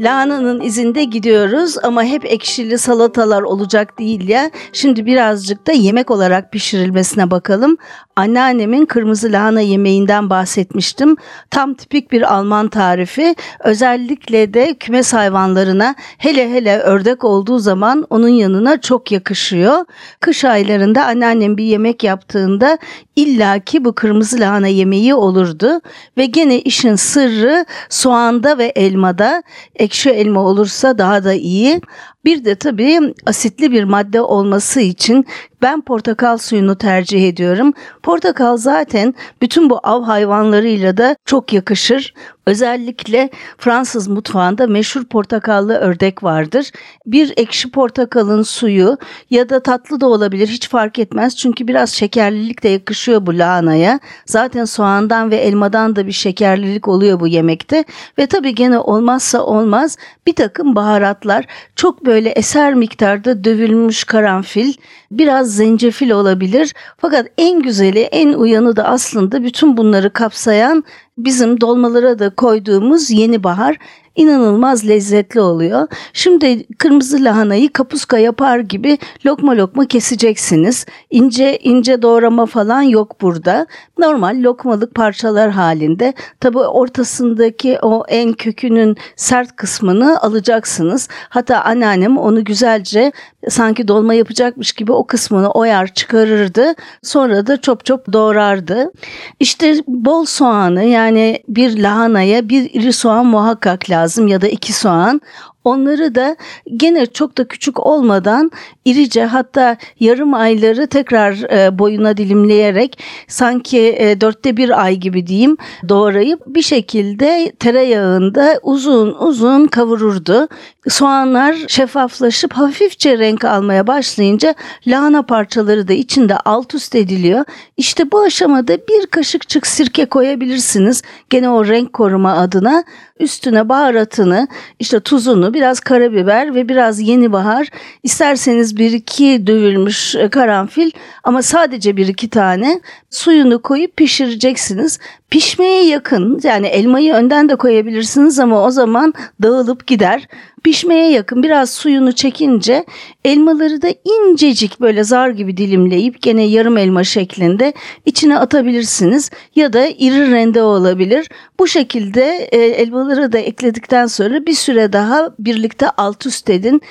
Lahananın izinde gidiyoruz ama hep ekşili salatalar olacak değil ya. Şimdi birazcık da yemek olarak pişirilmesine bakalım. Anneannemin kırmızı lahana yemeğinden bahsetmiştim. Tam tipik bir Alman tarifi. Özellikle de kümes hayvanlarına hele hele ördek olduğu zaman onun yanına çok yakışıyor. Kış aylarında anneannem bir yemek yaptığında illaki bu kırmızı lahana yemeği olurdu ve gene işin sırrı soğanda ve elmada. Ekşi elma olursa daha da iyi. Bir de tabii asitli bir madde olması için ben portakal suyunu tercih ediyorum. Portakal zaten bütün bu av hayvanlarıyla da çok yakışır. Özellikle Fransız mutfağında meşhur portakallı ördek vardır. Bir ekşi portakalın suyu ya da tatlı da olabilir hiç fark etmez. Çünkü biraz şekerlilik de yakışıyor bu lahanaya. Zaten soğandan ve elmadan da bir şekerlilik oluyor bu yemekte. Ve tabii gene olmazsa olmaz bir takım baharatlar çok böyle eser miktarda dövülmüş karanfil, biraz zencefil olabilir. Fakat en güzeli, en uyanı da aslında bütün bunları kapsayan bizim dolmalara da koyduğumuz yeni bahar inanılmaz lezzetli oluyor. Şimdi kırmızı lahanayı kapuska yapar gibi lokma lokma keseceksiniz. İnce ince doğrama falan yok burada. Normal lokmalık parçalar halinde. Tabi ortasındaki o en kökünün sert kısmını alacaksınız. Hatta anneannem onu güzelce sanki dolma yapacakmış gibi o kısmını oyar çıkarırdı. Sonra da çop çop doğrardı. İşte bol soğanı yani bir lahanaya bir iri soğan muhakkak lazım ya da iki soğan. Onları da gene çok da küçük olmadan irice hatta yarım ayları tekrar e, boyuna dilimleyerek sanki e, dörtte bir ay gibi diyeyim doğrayıp bir şekilde tereyağında uzun uzun kavururdu. Soğanlar şeffaflaşıp hafifçe renk almaya başlayınca lahana parçaları da içinde alt üst ediliyor. İşte bu aşamada bir kaşıkçık sirke koyabilirsiniz. Gene o renk koruma adına üstüne baharatını işte tuzunu biraz karabiber ve biraz yeni bahar isterseniz bir iki dövülmüş e, karanfil ama sadece bir iki tane suyunu koyup pişireceksiniz. Pişmeye yakın yani elmayı önden de koyabilirsiniz ama o zaman dağılıp gider. Pişmeye yakın biraz suyunu çekince elmaları da incecik böyle zar gibi dilimleyip gene yarım elma şeklinde içine atabilirsiniz ya da iri rende olabilir. Bu şekilde e, elmaları da ekledikten sonra bir süre daha birlikte alt üst edin.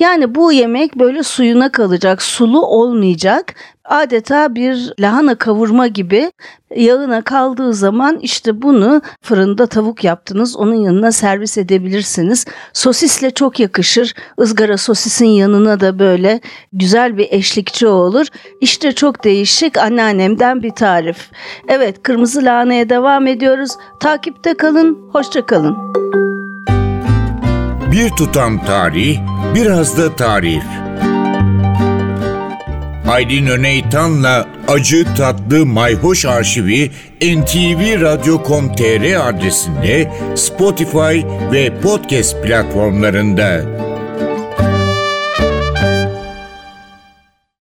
Yani bu yemek böyle suyuna kalacak, sulu olmayacak. Adeta bir lahana kavurma gibi yağına kaldığı zaman işte bunu fırında tavuk yaptınız. Onun yanına servis edebilirsiniz. Sosisle çok yakışır. Izgara sosisin yanına da böyle güzel bir eşlikçi olur. İşte çok değişik anneannemden bir tarif. Evet kırmızı lahanaya devam ediyoruz. Takipte kalın. Hoşça kalın. Bir tutam tarih, biraz da tarif. Aydın Öneytan'la Acı Tatlı Mayhoş Arşivi ntvradio.com.tr adresinde Spotify ve podcast platformlarında.